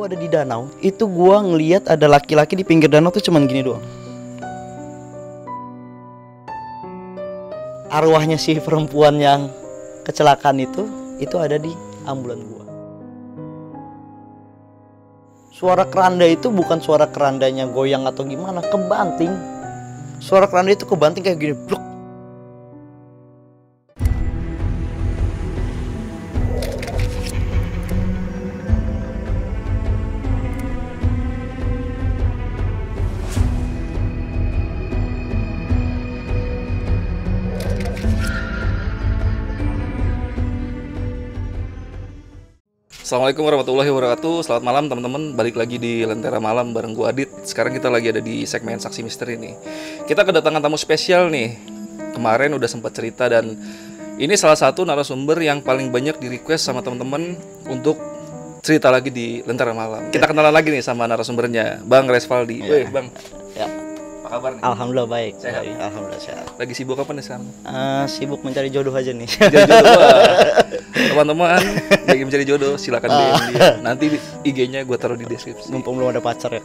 Gue ada di danau, itu gue ngeliat ada laki-laki di pinggir danau tuh cuman gini doang. Arwahnya si perempuan yang kecelakaan itu, itu ada di ambulan gue. Suara keranda itu bukan suara kerandanya goyang atau gimana, kebanting. Suara keranda itu kebanting kayak gini, bluk. Assalamualaikum warahmatullahi wabarakatuh. Selamat malam teman-teman. Balik lagi di Lentera Malam bareng gua Adit. Sekarang kita lagi ada di segmen Saksi Misteri nih. Kita kedatangan tamu spesial nih. Kemarin udah sempat cerita dan Ini salah satu narasumber yang paling banyak di request sama teman-teman Untuk cerita lagi di Lentera Malam. Kita kenalan lagi nih sama narasumbernya Bang Resvaldi. Weh Bang kabar nih? alhamdulillah baik. Sehat? Baik, Alhamdulillah sehat. Lagi sibuk apa nih sekarang? Eh, sibuk mencari jodoh aja nih. Jodoh Teman-teman lagi mencari jodoh silakan DM dia Nanti IG-nya gue taruh di deskripsi Mumpung belum ada pacar ya.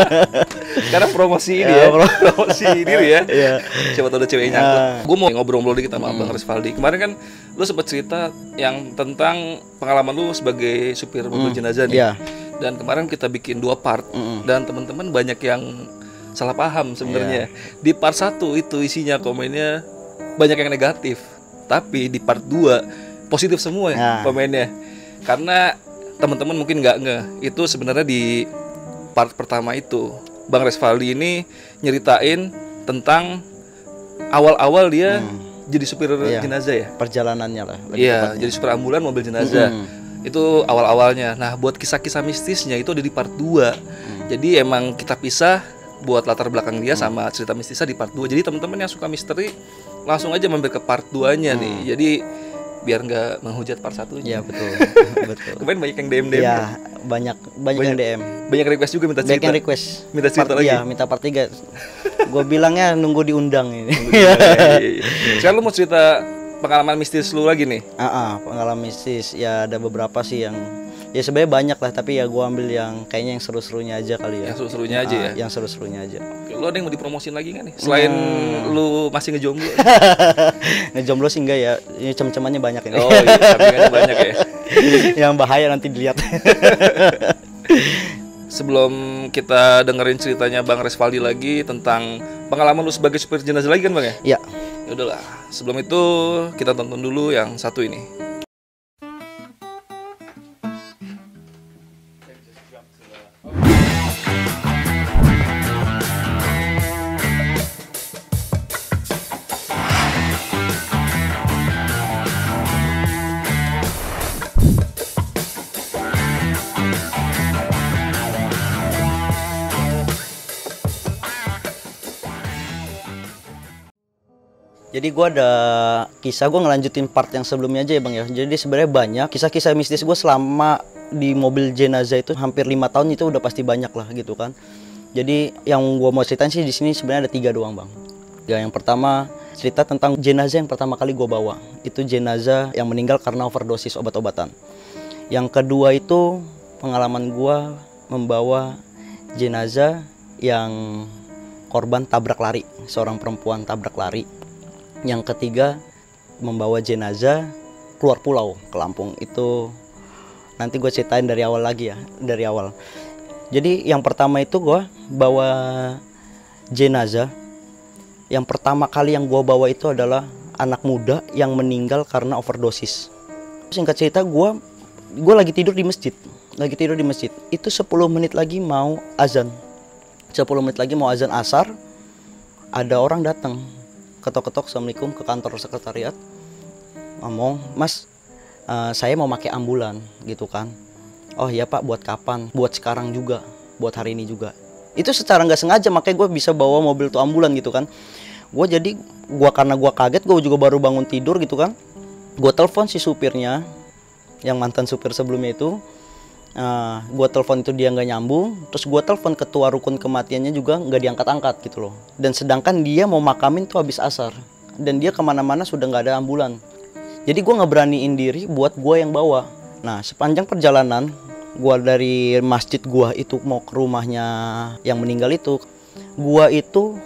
Sekarang promosi ini Ya, ya, pro- promosi diri ya. Iya. Siapa tahu ada cewek yang nyangkut. Ah. Gue mau ngobrol-ngobrol dikit sama Bang Resvaldi. Kemarin kan lu sempat cerita yang tentang pengalaman lu sebagai supir mobil jenazah nih. Iya. Dan kemarin kita bikin dua part Mm-mm. dan teman-teman banyak yang salah paham sebenarnya. Di part satu itu isinya komennya banyak yang negatif. Tapi di part 2 positif semua ya Nah. komennya. Karena teman-teman mungkin nggak nge itu sebenarnya di part pertama itu Bang Resvaldi ini nyeritain tentang awal-awal dia jadi supir Iya. jenazah ya. Perjalanannya lah. Iya, tepatnya. jadi supir ambulan mobil jenazah. Mm. Itu awal-awalnya. Nah, buat kisah-kisah mistisnya itu ada di part 2. Jadi emang kita pisah buat latar belakang dia sama cerita mistisnya di part 2. Jadi teman-teman yang suka misteri langsung aja mampir ke part 2-nya nih. Jadi biar nggak menghujat part 1 Iya betul. betul. Kemarin banyak yang DM DM. Iya, banyak banyak yang DM. Banyak request juga minta Banyak cerita. yang request. Minta cerita Part- lagi. Iya, minta part 3. Gue bilangnya nunggu diundang ini. Iya, iya, iya. Sekarang lu mau cerita pengalaman mistis lu lagi nih. Ah, ah, pengalaman mistis ya ada beberapa sih yang ya sebenarnya banyak lah tapi ya gua ambil yang kayaknya yang seru-serunya aja kali ya. Yang seru-serunya aja Ah, ya. Yang seru-serunya aja. Oke, Lu ada yang mau dipromosin lagi nggak nih? Selain Hmm. lu masih ngejomblo. Ngejomblo sih enggak ya. Ini cem-cemannya banyak ini. Oh iya, banyak ya. yang bahaya nanti dilihat. Sebelum kita dengerin ceritanya Bang Resvaldi lagi tentang pengalaman lu sebagai supir jenazah lagi kan Bang ya? ya. Ya udahlah, sebelum itu kita tonton dulu yang satu ini. Jadi gua ada kisah gua ngelanjutin part yang sebelumnya aja ya bang ya. Jadi sebenarnya banyak kisah-kisah mistis gue selama di mobil jenazah itu hampir lima tahun itu udah pasti banyak lah gitu kan. Jadi yang gua mau ceritain sih di sini sebenarnya ada tiga doang bang. Ya yang pertama cerita tentang jenazah yang pertama kali gua bawa. Itu jenazah yang meninggal karena overdosis obat-obatan. Yang kedua itu pengalaman gua membawa jenazah yang korban tabrak lari, seorang perempuan tabrak lari yang ketiga membawa jenazah keluar pulau ke Lampung. Itu nanti gue ceritain dari awal lagi ya dari awal. Jadi yang pertama itu gue bawa jenazah. Yang pertama kali yang gue bawa itu adalah anak muda yang meninggal karena overdosis. Singkat cerita gue gue lagi tidur di masjid lagi tidur di masjid. Itu 10 menit lagi mau azan. 10 menit lagi mau azan asar ada orang datang ketok-ketok assalamualaikum ke kantor sekretariat. Ngomong mas eh, saya mau pakai ambulan gitu kan. Oh iya pak buat kapan? Buat sekarang juga buat hari ini juga. Itu secara nggak sengaja makanya gue bisa bawa mobil tuh ambulan gitu kan. Gue jadi gua karena gua kaget gue juga baru bangun tidur gitu kan. Gue telepon si supirnya yang mantan supir sebelumnya itu Nah, gua telepon itu dia nggak nyambung, terus gua telepon ketua rukun kematiannya juga nggak diangkat-angkat gitu loh. Dan sedangkan dia mau makamin tuh habis asar, dan dia ke mana-mana sudah nggak ada ambulan. Jadi gua nggak beraniin diri buat gua yang bawa. Nah, sepanjang perjalanan gua dari masjid gua itu mau ke rumahnya yang meninggal itu gua itu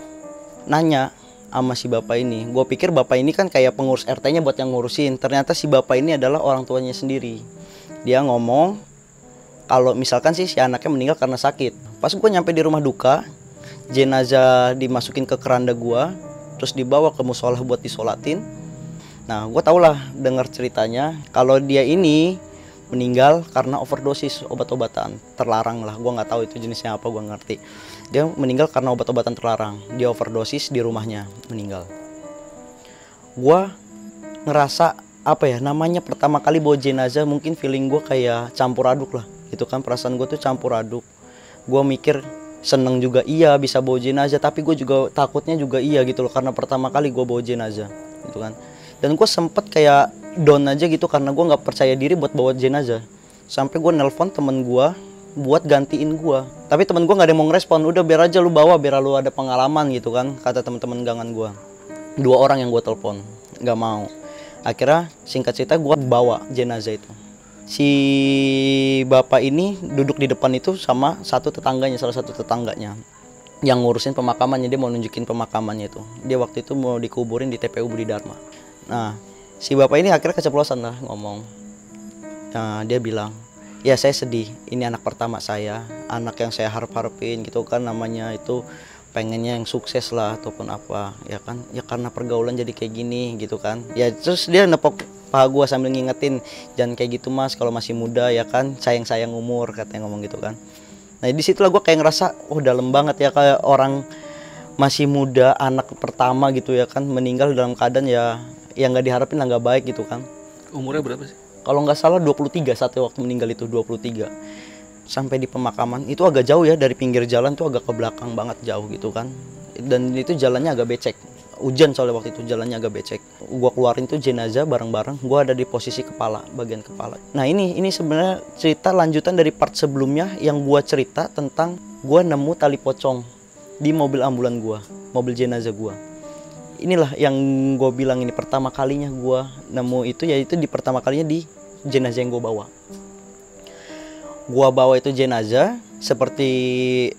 nanya sama si bapak ini gua pikir bapak ini kan kayak pengurus RT-nya buat yang ngurusin ternyata si bapak ini adalah orang tuanya sendiri dia ngomong kalau misalkan sih si anaknya meninggal karena sakit. Pas gua nyampe di rumah duka jenazah dimasukin ke keranda gua terus dibawa ke musola buat disolatin. Nah gua tau lah dengar ceritanya kalau dia ini meninggal karena overdosis obat-obatan terlarang lah. Gua nggak tahu itu jenisnya apa gua ngerti. Dia meninggal karena obat-obatan terlarang. Dia overdosis di rumahnya meninggal. Gua ngerasa apa ya namanya pertama kali bawa jenazah mungkin feeling gua kayak campur aduk lah gitu kan perasaan gue tuh campur aduk. Gua mikir seneng juga iya bisa bawa jenazah tapi gue juga takutnya juga iya gitu loh karena pertama kali gue bawa jenazah gitu kan. Dan gue sempet kayak down aja gitu karena gue nggak percaya diri buat bawa jenazah sampai gue nelpon temen gue buat gantiin gue tapi temen gue nggak ada yang mau ngerespon. Udah biar aja lu bawa biar lu ada pengalaman gitu kan kata temen-temen gangan gue dua orang yang gue telepon nggak mau. Akhirnya singkat cerita gue bawa jenazah itu si bapak ini duduk di depan itu sama satu tetangganya salah satu tetangganya yang ngurusin pemakamannya dia mau nunjukin pemakamannya itu. Dia waktu itu mau dikuburin di TPU Budi Dharma. Nah si bapak ini akhirnya keceplosan lah ngomong. Nah, dia bilang ya saya sedih. Ini anak pertama saya anak yang saya harap harapin gitu kan namanya itu pengennya yang sukses lah ataupun apa ya kan? Ya karena pergaulan jadi kayak gini gitu kan. Ya terus dia nepok paha gue sambil ngingetin jangan kayak gitu mas kalau masih muda ya kan? Sayang sayang umur katanya ngomong gitu kan. Nah di situlah gue kayak ngerasa oh dalam banget ya kayak orang masih muda anak pertama gitu ya kan meninggal dalam keadaan ya yang nggak diharapin lah nggak baik gitu kan. Umurnya berapa sih? kalau nggak salah 23 saat waktu meninggal itu 23 sampai di pemakaman itu agak jauh ya dari pinggir jalan tuh agak ke belakang banget jauh gitu kan. Dan itu jalannya agak becek. Hujan soalnya waktu itu jalannya agak becek. Gua keluarin tuh jenazah bareng-bareng gua ada di posisi kepala bagian kepala. Nah ini ini sebenarnya cerita lanjutan dari part sebelumnya yang gua cerita tentang gua nemu tali pocong di mobil ambulan gua mobil jenazah gua. Inilah yang gue bilang ini pertama kalinya gua nemu itu yaitu di pertama kalinya di jenazah yang gue bawa gua bawa itu jenazah seperti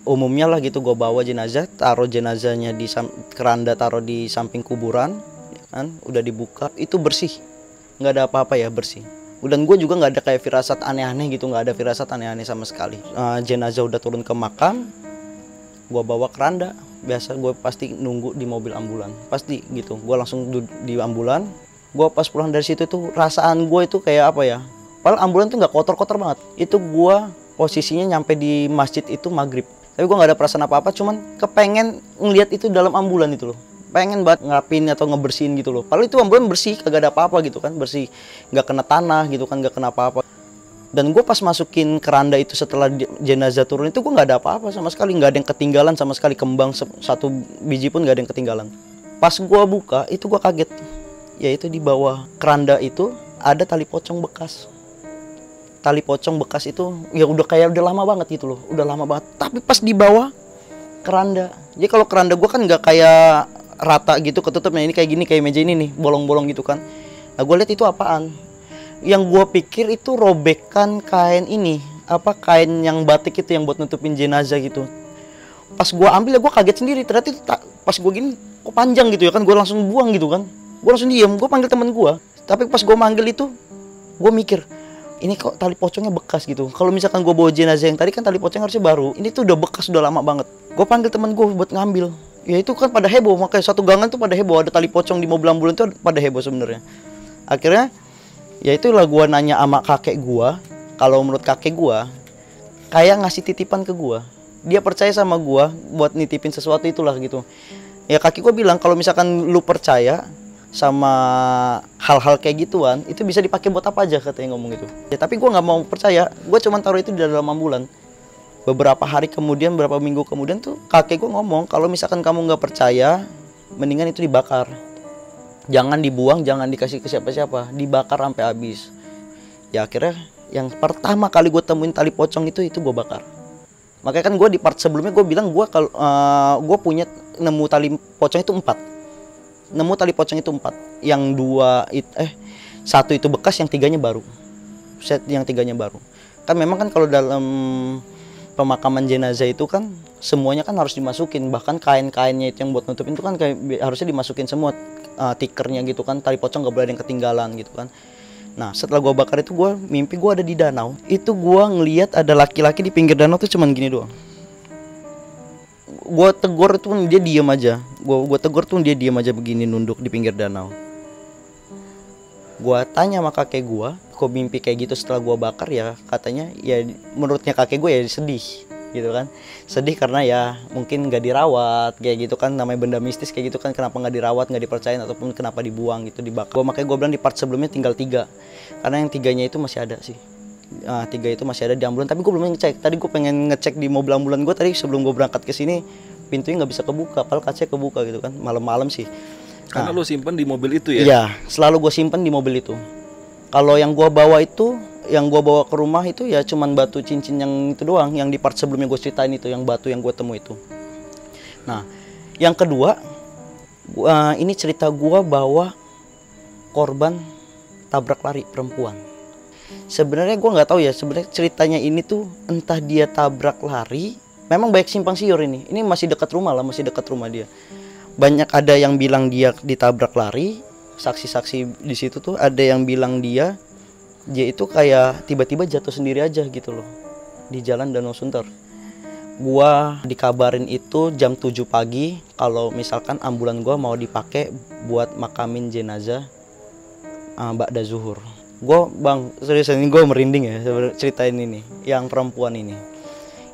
umumnya lah gitu gua bawa jenazah taruh jenazahnya di keranda taruh di samping kuburan ya kan? Udah dibuka itu bersih. Nggak ada apa-apa ya bersih. Dan gue juga nggak ada kayak firasat aneh-aneh gitu nggak ada firasat aneh-aneh sama sekali. Eh, jenazah udah turun ke makam gua bawa keranda. Biasa gue pasti nunggu di mobil ambulan. Pasti gitu gua langsung di ambulan. Gua pas pulang dari situ tuh rasaan gue itu kayak apa ya Padahal ambulan tuh nggak kotor-kotor banget. Itu gua posisinya nyampe di masjid itu maghrib. Tapi gua nggak ada perasaan apa-apa, cuman kepengen ngelihat itu dalam ambulan itu loh. Pengen banget ngerapin atau ngebersihin gitu loh. Padahal itu ambulan bersih, kagak ada apa-apa gitu kan, bersih, nggak kena tanah gitu kan, nggak kena apa-apa. Dan gue pas masukin keranda itu setelah jenazah turun itu gue nggak ada apa-apa sama sekali, nggak ada yang ketinggalan sama sekali kembang satu biji pun nggak ada yang ketinggalan. Pas gua buka itu gua kaget, yaitu di bawah keranda itu ada tali pocong bekas tali pocong bekas itu ya udah kayak udah lama banget gitu loh udah lama banget. Tapi pas di bawah keranda. Jadi kalau keranda gua kan nggak kayak rata gitu ketutupnya. Ini kayak gini kayak meja ini nih bolong-bolong gitu kan. Nah gue lihat itu apaan? Yang gua pikir itu robekan kain ini apa kain yang batik itu yang buat nutupin jenazah gitu. Pas gua ambil ya gua kaget sendiri. Ternyata itu pas gua gini kok panjang gitu ya kan? Gua langsung buang gitu kan. Gua langsung diem gua panggil temen gua. Tapi pas gua manggil itu gua mikir ini kok tali pocongnya bekas gitu. Kalau misalkan gue bawa jenazah yang tadi kan tali pocong harusnya baru. Ini tuh udah bekas udah lama banget. Gue panggil temen gue buat ngambil. Ya itu kan pada heboh makanya satu gangan tuh pada heboh. Ada tali pocong di mobil ambulan tuh pada heboh sebenarnya. Akhirnya ya itulah gue nanya sama kakek gue kalau menurut kakek gue kayak ngasih titipan ke gue dia percaya sama gue buat nitipin sesuatu itulah gitu. Ya kaki gue bilang kalau misalkan lu percaya sama hal-hal kayak gituan itu bisa dipakai buat apa aja katanya ngomong gitu ya tapi gue nggak mau percaya. Gue cuma taruh itu di dalam ambulan. Beberapa hari kemudian beberapa minggu kemudian tuh kakek gue ngomong kalau misalkan kamu nggak percaya mendingan itu dibakar. Jangan dibuang jangan dikasih ke siapa-siapa. Dibakar sampai habis. Ya akhirnya yang pertama kali gue temuin tali pocong itu itu gue bakar. Makanya kan gue di part sebelumnya gue bilang gue kalau gue punya nemu tali pocong itu empat nemu tali pocong itu empat. Yang dua it, eh satu itu bekas yang tiganya baru. Set yang tiganya baru. Kan memang kan kalau dalam pemakaman jenazah itu kan semuanya kan harus dimasukin. Bahkan kain-kainnya itu yang buat nutupin itu kan kayak harusnya dimasukin semua uh, tikernya gitu kan. Tali pocong gak boleh ada yang ketinggalan gitu kan. Nah setelah gua bakar itu gua mimpi gua ada di danau. Itu gua ngelihat ada laki-laki di pinggir danau tuh cuman gini doang gua tegur tuh dia diem aja. Gua gua tegur tuh dia diem aja begini nunduk di pinggir danau. Gua tanya sama kakek gua kok mimpi kayak gitu setelah gua bakar ya katanya ya menurutnya kakek gue ya sedih gitu kan. Sedih karena ya mungkin nggak dirawat kayak gitu kan namanya benda mistis kayak gitu kan kenapa nggak dirawat nggak dipercayain ataupun kenapa dibuang gitu dibakar. Gua makanya gue bilang di part sebelumnya tinggal tiga. Karena yang tiganya itu masih ada sih Ah, tiga itu masih ada di ambulan tapi gue belum ngecek tadi gue pengen ngecek di mobil ambulan gue tadi sebelum gue berangkat ke sini pintunya nggak bisa kebuka padahal kacanya kebuka gitu kan malam-malam sih Karena lu simpen di mobil itu ya. Iya, selalu gue simpen di mobil itu. Kalau yang gua bawa itu, yang gua bawa ke rumah itu ya cuman batu cincin yang itu doang, yang di part sebelumnya gue ceritain itu, yang batu yang gue temu itu. Nah, yang kedua, gua, ini cerita gua bawa korban tabrak lari perempuan. Sebenarnya gua nggak tahu ya, sebenarnya ceritanya ini tuh entah dia tabrak lari, memang banyak simpang siur ini. Ini masih dekat rumah lah, masih dekat rumah dia. Banyak ada yang bilang dia ditabrak lari saksi-saksi di situ tuh ada yang bilang dia dia itu kayak tiba-tiba jatuh sendiri aja gitu loh di jalan Danau Sunter. Gua dikabarin itu jam 7 pagi kalau misalkan ambulan gua mau dipakai buat makamin jenazah uh, Mbak Zuhur gua bang serius ini gua merinding ya ceritain ini yang perempuan ini.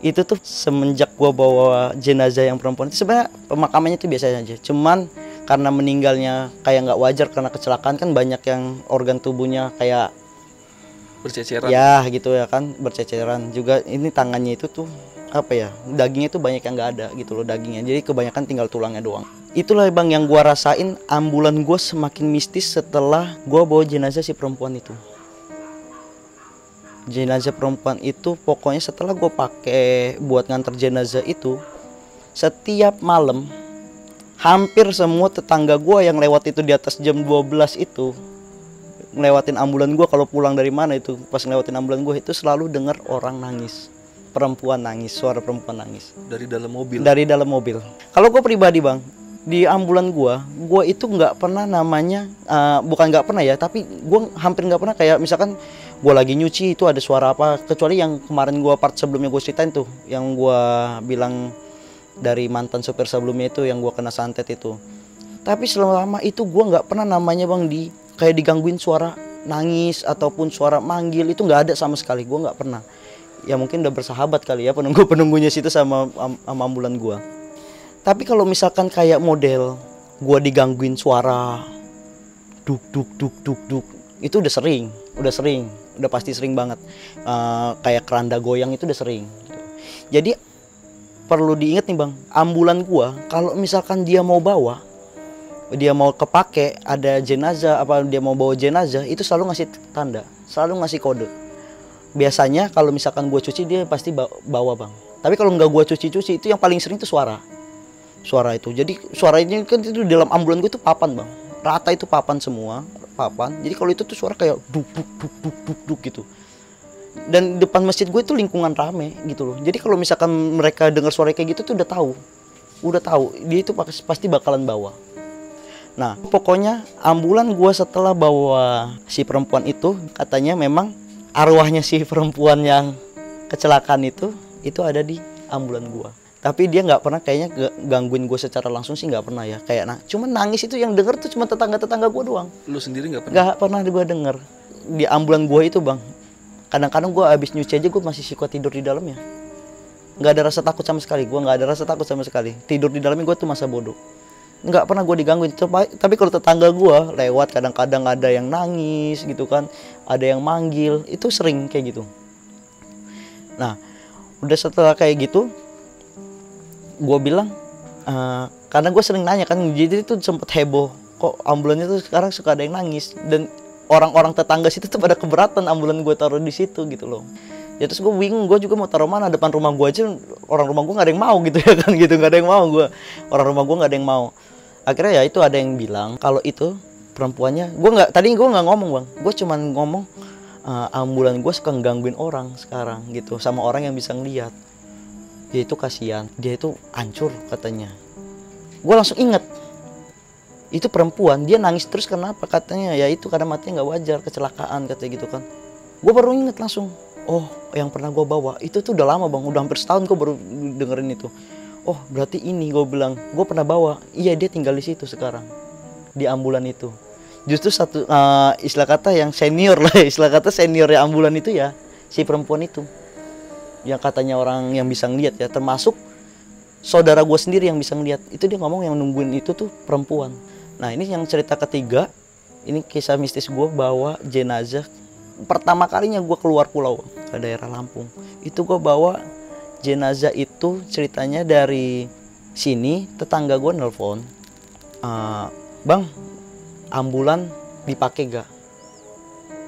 Itu tuh semenjak gua bawa jenazah yang perempuan itu sebenarnya pemakamannya itu biasa aja. Cuman karena meninggalnya kayak nggak wajar karena kecelakaan kan banyak yang organ tubuhnya kayak Berceceran. ya gitu ya kan berceceran. Juga ini tangannya itu tuh apa ya dagingnya tuh banyak yang nggak ada gitu loh dagingnya. Jadi kebanyakan tinggal tulangnya doang itulah bang yang gua rasain ambulan gua semakin mistis setelah gua bawa jenazah si perempuan itu jenazah perempuan itu pokoknya setelah gue pakai buat nganter jenazah itu setiap malam hampir semua tetangga gue yang lewat itu di atas jam 12 itu ngelewatin ambulan gue kalau pulang dari mana itu pas ngelewatin ambulan gue itu selalu dengar orang nangis perempuan nangis suara perempuan nangis Dari dalam mobil. dari dalam mobil. Kalau gue pribadi bang, di ambulan gue, gue itu nggak pernah namanya, eh, bukan nggak pernah ya, tapi gue hampir nggak pernah kayak misalkan gue lagi nyuci itu ada suara apa, kecuali yang kemarin gue part sebelumnya gue ceritain tuh, yang gue bilang dari mantan supir sebelumnya itu yang gue kena santet itu. Tapi selama itu gue nggak pernah namanya bang di kayak digangguin suara nangis ataupun suara manggil itu nggak ada sama sekali, gue nggak pernah ya mungkin udah bersahabat kali ya penunggu penunggunya situ sama am- sama ambulan gua tapi kalau misalkan kayak model gua digangguin suara duk duk duk duk duk itu udah sering udah sering udah pasti sering banget. Eh, kayak keranda goyang itu udah sering. Jadi perlu diingat nih bang ambulan gua kalau misalkan dia mau bawa dia mau kepake ada jenazah apa dia mau bawa jenazah itu selalu ngasih tanda selalu ngasih kode. Biasanya kalau misalkan gue cuci dia pasti ba- bawa bang. Tapi kalau nggak gue cuci cuci itu yang paling sering itu suara suara itu. Jadi suara ini kan itu dalam ambulan gue itu papan bang. Rata itu papan semua papan. Jadi kalau itu tuh suara kayak duk duk duk duk duk duk gitu. Dan depan masjid gue itu lingkungan rame gitu loh. Jadi kalau misalkan mereka dengar suara kayak gitu tuh udah tahu. Udah tahu. Dia itu pas- pasti bakalan bawa. Nah, pokoknya ambulan gua setelah bawa si perempuan itu katanya memang arwahnya si perempuan yang kecelakaan itu itu ada di ambulan gua. Tapi dia nggak pernah kayaknya ga- gangguin gue secara langsung sih nggak pernah ya. Kayak nah, cuman nangis itu yang denger tuh cuma tetangga-tetangga gua doang. Lu sendiri nggak pernah? Nggak pernah gua denger di ambulan gua itu bang. Kadang-kadang gua habis nyuci aja gua masih suka tidur di dalamnya. Nggak ada rasa takut sama sekali. Gua nggak ada rasa takut sama sekali. Tidur di dalamnya gua tuh masa bodoh nggak pernah gue digangguin tapi kalau tetangga gue lewat kadang-kadang ada yang nangis gitu kan ada yang manggil itu sering kayak gitu nah udah setelah kayak gitu gue bilang eh, karena gue sering nanya kan jadi itu sempet heboh. Kok ambulannya tuh sekarang suka ada yang nangis? Dan orang-orang tetangga situ tuh pada keberatan ambulan gue taruh di situ gitu loh. Ya terus gue bingung gue juga mau taruh mana? Depan rumah gue aja orang rumah gue nggak ada yang mau gitu ya kan gitu. Nggak ada yang mau gue orang rumah gue nggak ada yang mau. Akhirnya ya itu ada yang bilang kalau itu perempuannya gue nggak tadi gue nggak ngomong bang. Gue cuman ngomong uh, ambulan gue suka gangguin orang sekarang gitu sama orang yang bisa ngeliat dia itu kasihan. Dia itu hancur katanya. Gue langsung inget itu perempuan dia nangis terus kenapa katanya ya itu karena matinya nggak wajar kecelakaan katanya gitu kan. Gue baru inget langsung. Oh yang pernah gue bawa itu tuh udah lama bang. Udah hampir setahun gue baru dengerin itu. Oh berarti ini gue bilang. Gue pernah bawa. Iya dia tinggal di situ sekarang di ambulan itu. Justru satu uh, istilah kata yang senior lah istilah kata senior ya ambulan itu ya si perempuan itu yang katanya orang yang bisa ngeliat ya termasuk saudara gue sendiri yang bisa ngeliat itu dia ngomong yang nungguin itu tuh perempuan Nah ini yang cerita ketiga, ini kisah mistis gue bawa jenazah. Pertama kalinya gue keluar pulau ke daerah Lampung, itu gue bawa jenazah itu ceritanya dari sini tetangga gue nelpon, uh, bang ambulan dipakai gak?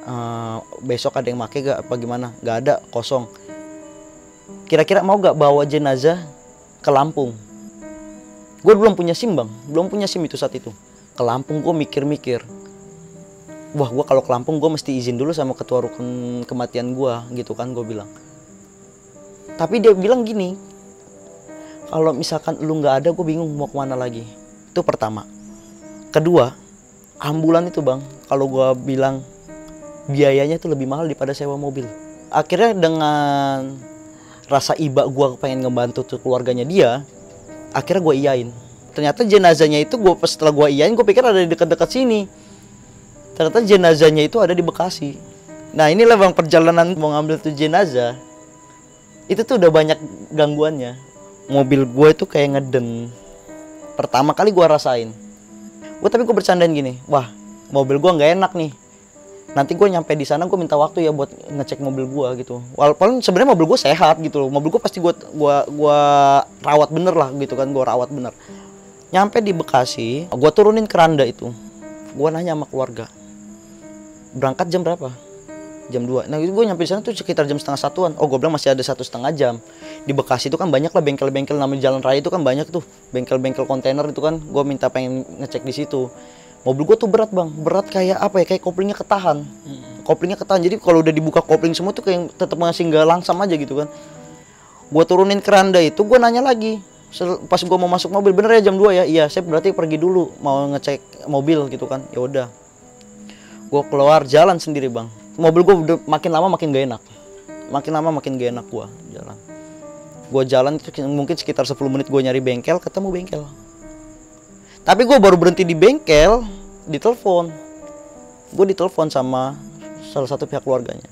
Uh, besok ada yang pakai gak apa gimana? Gak ada kosong. Kira-kira mau gak bawa jenazah ke Lampung? Gue belum punya sim bang, belum punya sim itu saat itu. Ke Lampung gue mikir-mikir. Wah gue kalau ke Lampung gue mesti izin dulu sama ketua rukun kematian gue gitu kan gue bilang. Tapi dia bilang gini kalau misalkan lu nggak ada gue bingung mau ke mana lagi. Itu pertama. Kedua ambulan itu bang kalau gue bilang biayanya itu lebih mahal daripada sewa mobil. Akhirnya dengan rasa iba gue pengen ngebantu tuh keluarganya dia akhirnya gue iyain. Ternyata jenazahnya itu gue setelah gue iyain gue pikir ada di dekat-dekat sini. Ternyata jenazahnya itu ada di Bekasi. Nah inilah bang perjalanan mau ngambil tuh jenazah. Itu tuh udah banyak gangguannya. Mobil gue itu kayak ngeden pertama kali gue rasain. Gue tapi gue bercandain gini. Wah mobil gue nggak enak nih nanti gue nyampe di sana gue minta waktu ya buat ngecek mobil gue gitu. Walaupun sebenarnya mobil gue sehat gitu loh. Mobil gue pasti gue gua gua rawat bener lah gitu kan gue rawat bener. Nyampe di Bekasi gue turunin keranda itu. Gue nanya sama keluarga berangkat jam berapa? Jam 2 nah itu gue nyampe di sana tuh sekitar jam setengah satuan. Oh gue bilang masih ada satu setengah jam. Di Bekasi itu kan banyak lah bengkel-bengkel namanya jalan raya itu kan banyak tuh. Bengkel-bengkel kontainer itu kan gue minta pengen ngecek di situ mobil gue tuh berat bang. Berat kayak apa ya? Kayak koplingnya ketahan. Hmm. koplingnya ketahan. Jadi kalau udah dibuka kopling semua tuh kayak tetap masih nggak langsam aja gitu kan. Gue turunin keranda itu gue nanya lagi. Pas gue mau masuk mobil bener ya jam 2 ya? Iya saya berarti pergi dulu mau ngecek mobil gitu kan. Ya udah. Gue keluar jalan sendiri bang. Mobil gue udah makin lama makin gak enak. Makin lama makin gak enak gue jalan. Gue jalan mungkin sekitar 10 menit gue nyari bengkel ketemu bengkel tapi gue baru berhenti di bengkel ditelepon gue ditelepon sama salah satu pihak keluarganya.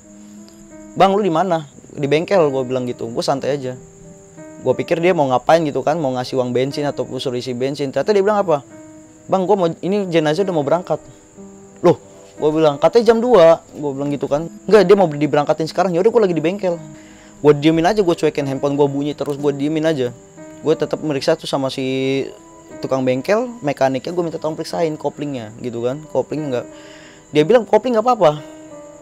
Bang lu di mana? Di bengkel gue bilang gitu. Gue santai aja. Gue pikir dia mau ngapain gitu kan mau ngasih uang bensin atau suruh isi bensin. Ternyata dia bilang apa? Bang gue mau ini jenazah udah mau berangkat. Loh gue bilang katanya jam 2 gue bilang gitu kan. Enggak dia mau diberangkatin sekarang. Ya udah gue lagi di bengkel. Gue diemin aja gue cuekin handphone gue bunyi terus gue diemin aja. Gue tetap meriksa tuh sama si tukang bengkel mekaniknya gue minta tolong periksain koplingnya gitu kan. Kopling enggak dia bilang kopling nggak apa-apa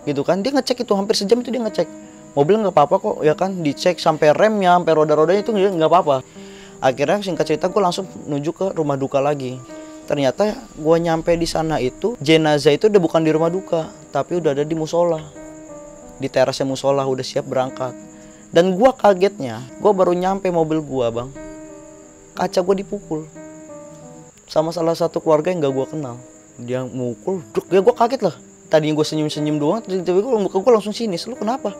gitu kan. Dia ngecek itu hampir sejam itu dia ngecek. Mobil nggak apa-apa kok ya kan. Dicek sampai remnya sampai roda-rodanya itu nggak apa-apa. Akhirnya singkat cerita gue langsung menuju ke rumah duka lagi. Ternyata gue nyampe di sana itu jenazah itu udah bukan di rumah duka tapi udah ada di musola. Di terasnya musola udah siap berangkat. Dan gue kagetnya gue baru nyampe mobil gue bang. Kaca gue dipukul sama salah satu keluarga yang gak gue kenal. Dia mukul duk ya gue kaget lah. Tadinya gue senyum-senyum doang tiba-tiba gue langsung sini lu kenapa?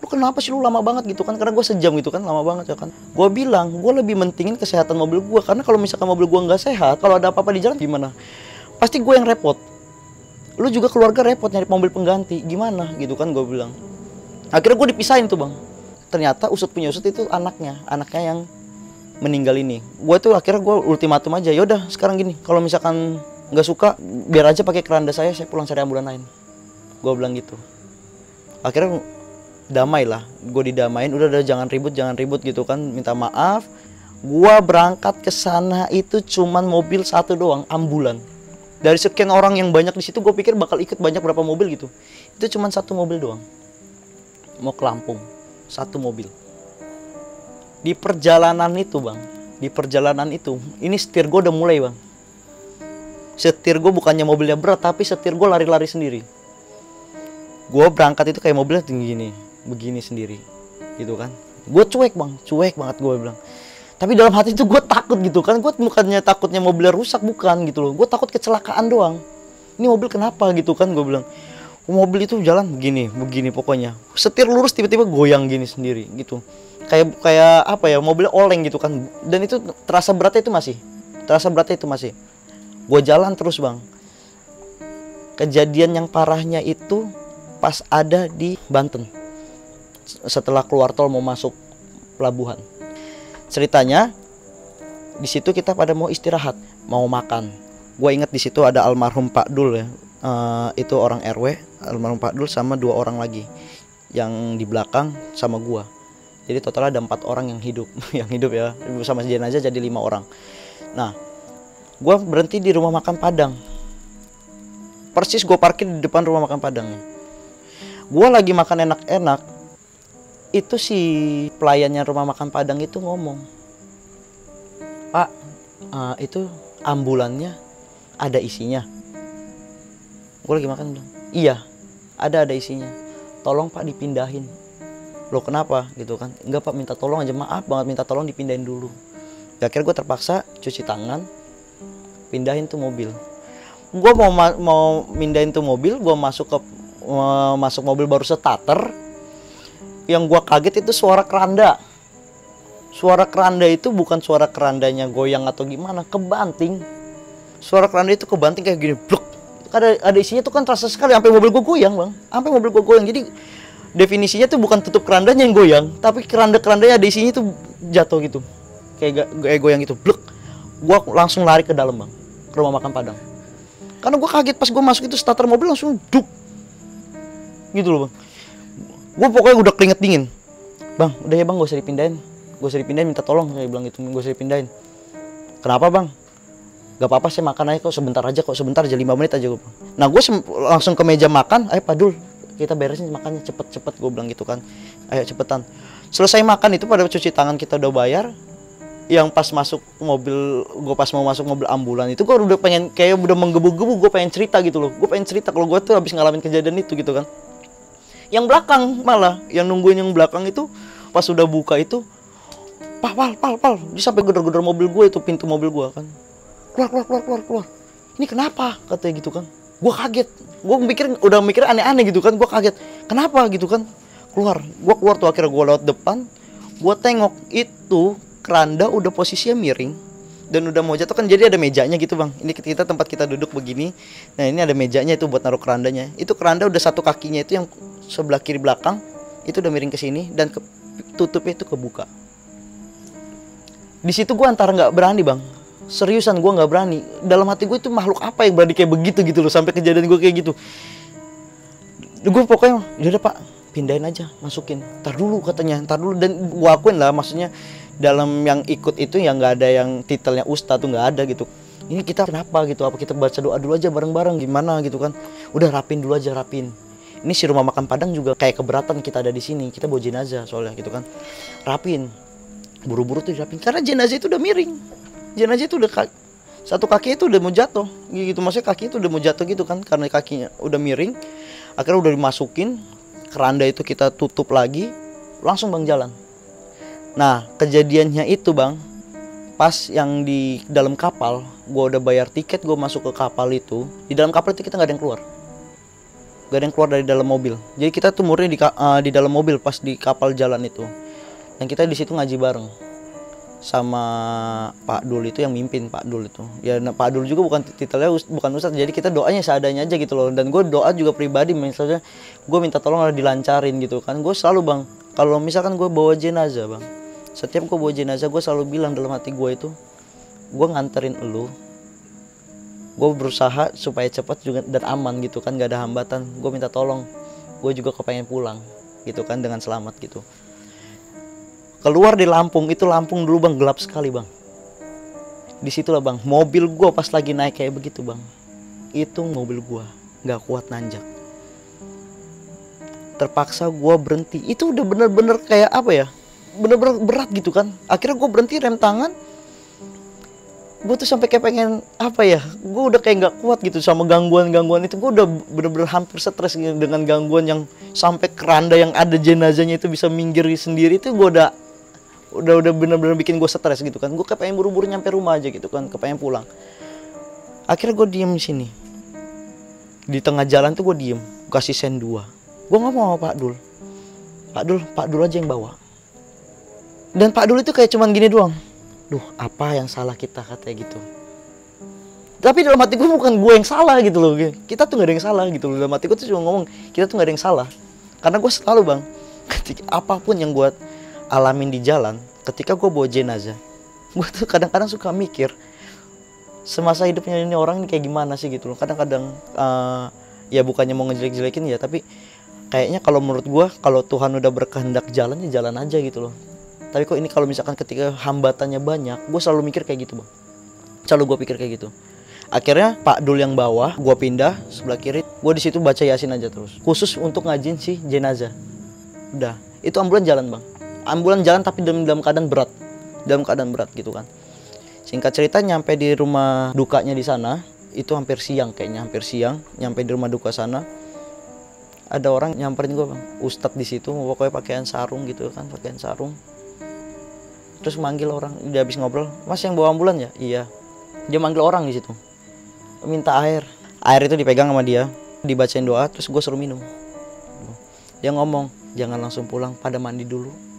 Lu kenapa sih lu lama banget gitu kan? Karena gue sejam gitu kan lama banget ya kan? Gue bilang gue lebih mentingin kesehatan mobil gue karena kalau misalkan mobil gue nggak sehat kalau ada apa-apa di jalan gimana? Pasti gue yang repot. Lu juga keluarga repot nyari mobil pengganti. Gimana? Gitu kan gue bilang. Akhirnya gue dipisahin tuh bang. Ternyata usut punya usut itu anaknya. Anaknya yang meninggal ini. Gue tuh akhirnya gue ultimatum aja yaudah sekarang gini kalau misalkan nggak suka biar aja pakai keranda saya saya pulang cari ambulan lain. Gue bilang gitu. Akhirnya damai lah gue didamain udah udah jangan ribut jangan ribut gitu kan minta maaf. Gue berangkat ke sana itu cuman mobil satu doang ambulan. Dari sekian orang yang banyak di situ gue pikir bakal ikut banyak berapa mobil gitu. Itu cuman satu mobil doang. Mau ke Lampung satu mobil di perjalanan itu bang. Di perjalanan itu. Ini setir gue udah mulai bang. Setir gue bukannya mobilnya berat tapi setir gue lari-lari sendiri. Gue berangkat itu kayak mobilnya tinggi gini begini sendiri. Gitu kan. Gue cuek bang. Cuek banget gue bilang. Tapi dalam hati itu gue takut gitu kan. Gue bukannya takutnya mobilnya rusak bukan gitu loh. Gue takut kecelakaan doang. Ini mobil kenapa gitu kan gue bilang mobil itu jalan begini begini pokoknya. Setir lurus tiba-tiba goyang gini sendiri gitu. Kayak kayak apa ya mobilnya oleng gitu kan. Dan itu terasa beratnya itu masih terasa beratnya itu masih. Gue jalan terus bang. Kejadian yang parahnya itu pas ada di Banten. Setelah keluar tol mau masuk pelabuhan. Ceritanya di situ kita pada mau istirahat mau makan. Gue inget di situ ada almarhum Pak Dul ya. Eh, itu orang RW almarhum Pak Dul sama dua orang lagi yang di belakang sama gua. Jadi total ada empat orang yang hidup yang hidup ya. Sama jenazah jadi lima orang. Nah gua berhenti di rumah makan Padang. Persis gue parkir di depan rumah makan Padang. Gua lagi makan enak-enak itu si pelayannya rumah makan Padang itu ngomong Pak eh, itu ambulannya ada isinya. Gue lagi makan bilang iya ada ada isinya. Tolong pak dipindahin. Lo kenapa? Gitu kan. Enggak pak minta tolong aja. Maaf banget minta tolong dipindahin dulu. Ya akhirnya gue terpaksa cuci tangan pindahin tuh mobil. Gue mau ma- mau mindahin tuh mobil gue masuk ke masuk mobil baru starter. Yang gue kaget itu suara keranda. Suara keranda itu bukan suara kerandanya goyang atau gimana kebanting. Suara keranda itu kebanting kayak gini bluk ada ada isinya tuh kan terasa sekali sampai mobil gue goyang bang. Sampai mobil gue goyang. Jadi definisinya tuh bukan tutup kerandanya yang goyang tapi keranda kerandanya ada isinya tuh jatuh gitu. Kayak kayak goyang gitu bluk gue langsung lari ke dalam bang. Ke rumah makan padang. Karena gue kaget pas gue masuk itu starter mobil langsung duk. Gitu loh bang. Gue pokoknya udah keringet dingin. Bang udah ya bang gue usah dipindahin. Gue usah dipindahin minta tolong. Saya bilang gitu gue usah dipindahin. Kenapa bang gak apa-apa saya makan aja kok sebentar aja kok sebentar aja lima menit aja gue nah gue langsung ke meja makan ayo padul kita beresin makannya cepet-cepet gue bilang gitu kan. Ayo cepetan. Selesai makan itu pada cuci tangan kita udah bayar yang pas masuk mobil gue pas mau masuk mobil ambulan itu gue udah pengen kayak udah menggebu-gebu gue pengen cerita gitu loh. Gue pengen cerita kalau gue tuh habis ngalamin kejadian itu gitu kan. Yang belakang malah yang nungguin yang belakang itu pas udah buka itu pal pal pal pal. Dia sampai gedor-gedor mobil gue itu pintu mobil gue kan keluar keluar keluar keluar keluar. Ini kenapa? Katanya gitu kan. Gue kaget. Gue mikir udah mikir aneh-aneh gitu kan. Gue kaget. Kenapa gitu kan? Keluar. Gue keluar tuh akhirnya gue lewat depan. Gue tengok itu keranda udah posisinya miring dan udah mau jatuh kan. Jadi ada mejanya gitu bang. Ini kita tempat kita duduk begini. Nah ini ada mejanya itu buat naruh kerandanya. Itu keranda udah satu kakinya itu yang sebelah kiri belakang itu udah miring ke sini dan ke, tutupnya itu kebuka. Di situ gue antara nggak berani bang seriusan gue nggak berani. Dalam hati gue itu makhluk apa yang berani kayak begitu gitu loh sampai kejadian gue kayak gitu. Gue pokoknya udah pak pindahin aja masukin. Tar dulu katanya. Tar dulu. Dan gue akuin lah maksudnya dalam yang ikut itu yang nggak ada yang titelnya ustadz tuh nggak ada gitu. Ini kita kenapa gitu? Apa kita baca doa dulu aja bareng-bareng? Gimana? gitu kan. Udah rapin dulu aja rapin. Ini si rumah makan padang juga kayak keberatan kita ada di sini. Kita bawa jenazah soalnya gitu kan. Rapin. Buru-buru tuh rapin karena jenazah itu udah miring jenazah itu udah satu kaki itu udah mau jatuh. Gitu maksudnya kaki itu udah mau jatuh gitu kan karena kakinya udah miring. Akhirnya udah dimasukin keranda itu kita tutup lagi langsung bang jalan. Nah kejadiannya itu bang pas yang di dalam kapal gue udah bayar tiket gue masuk ke kapal itu di dalam kapal itu kita nggak ada yang keluar. Gak ada yang keluar dari dalam mobil. Jadi kita tuh murni di, uh, di dalam mobil pas di kapal jalan itu. Dan kita di situ ngaji bareng sama Pak Dul itu yang mimpin Pak Dul itu. Ya nah, Pak Dul juga bukan titelnya bukan ustadz jadi kita doanya seadanya aja gitu loh. Dan gue doa juga pribadi misalnya gue minta tolong ada dilancarin gitu kan. Gue selalu bang kalau misalkan gue bawa jenazah bang setiap gue bawa jenazah gue selalu bilang dalam hati gue itu gue nganterin elu gue berusaha supaya cepat juga dan aman gitu kan gak ada hambatan. Gue minta tolong gue juga kepengen pulang gitu kan dengan selamat gitu keluar di Lampung itu Lampung dulu bang gelap sekali bang. Di situlah bang mobil gue pas lagi naik kayak begitu bang. Itu mobil gue nggak kuat nanjak. Terpaksa gue berhenti. Itu udah bener-bener kayak apa ya? Bener-bener berat gitu kan? Akhirnya gue berhenti rem tangan. Gue tuh sampai kayak pengen apa ya? Gue udah kayak nggak kuat gitu sama gangguan-gangguan itu. Gue udah bener-bener hampir stres dengan gangguan yang sampai keranda yang ada jenazahnya itu bisa minggir sendiri. Itu gue udah udah udah bener-bener bikin gue stres gitu kan. Gue kayak pengen buru-buru nyampe rumah aja gitu kan kepengen pulang. Akhirnya gue diem di sini. Di tengah jalan tuh gue diem kasih sen dua. Gue ngomong sama Pak Dul. Pak Dul Pak Dul aja yang bawa. Dan Pak Dul itu kayak cuman gini doang. Duh apa yang salah kita katanya gitu. Tapi dalam hati gue bukan gue yang salah gitu loh kita tuh gak ada yang salah gitu loh. Dalam hati gue tuh cuma ngomong kita tuh gak ada yang salah. Karena gue selalu bang ketika apa pun yang gue alamin di jalan ketika gue bawa jenazah gue tuh kadang-kadang suka mikir semasa hidupnya ini orang ini kayak gimana sih gitu loh. Kadang-kadang uh, ya bukannya mau ngejelek-jelekin ya tapi kayaknya kalau menurut gue kalau Tuhan udah berkehendak jalan ya jalan aja gitu loh. Tapi kok ini kalau misalkan ketika hambatannya banyak gue selalu mikir kayak gitu bang. Selalu gue pikir kayak gitu. Akhirnya Pak Dul yang bawah gue pindah sebelah kiri gue di situ baca yasin aja terus. Khusus untuk ngajin si jenazah. Udah itu ambulan jalan bang ambulan jalan tapi dalam dalam keadaan berat. Dalam keadaan berat gitu kan. Singkat cerita nyampe di rumah dukanya di sana itu hampir siang kayaknya hampir siang nyampe di rumah duka sana ada orang nyamperin gue bang ustadz di situ pokoknya pakaian sarung gitu kan pakaian sarung. Terus manggil orang dia habis ngobrol mas yang bawa ambulan ya? Iya. Dia manggil orang di situ. Minta air. Air itu dipegang sama dia dibacain doa terus gue suruh minum. Dia ngomong jangan langsung pulang pada mandi dulu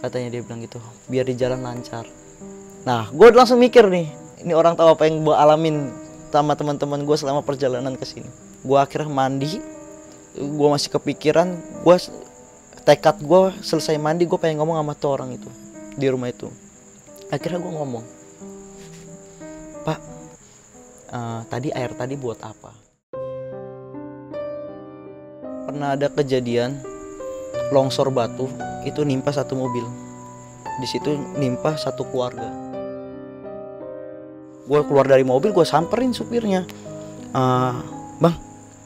katanya dia bilang gitu. Biar di jalan lancar. Nah gue langsung mikir nih ini orang tahu apa yang gue alamin sama teman-teman gue selama perjalanan ke sini. Gue akhirnya mandi gue masih kepikiran gue tekad gue selesai mandi gue pengen ngomong sama tuh orang itu di rumah itu. Akhirnya gue ngomong pak uh, tadi air tadi buat apa? Pernah ada kejadian longsor batu itu nimpa satu mobil. Di situ nimpa satu keluarga. Gue keluar dari mobil gue samperin supirnya. Uh, bang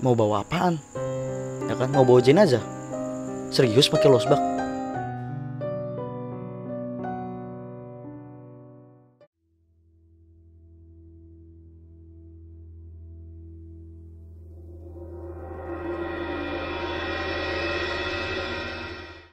mau bawa apaan? Ya kan mau bawa jenazah. Serius pakai losbak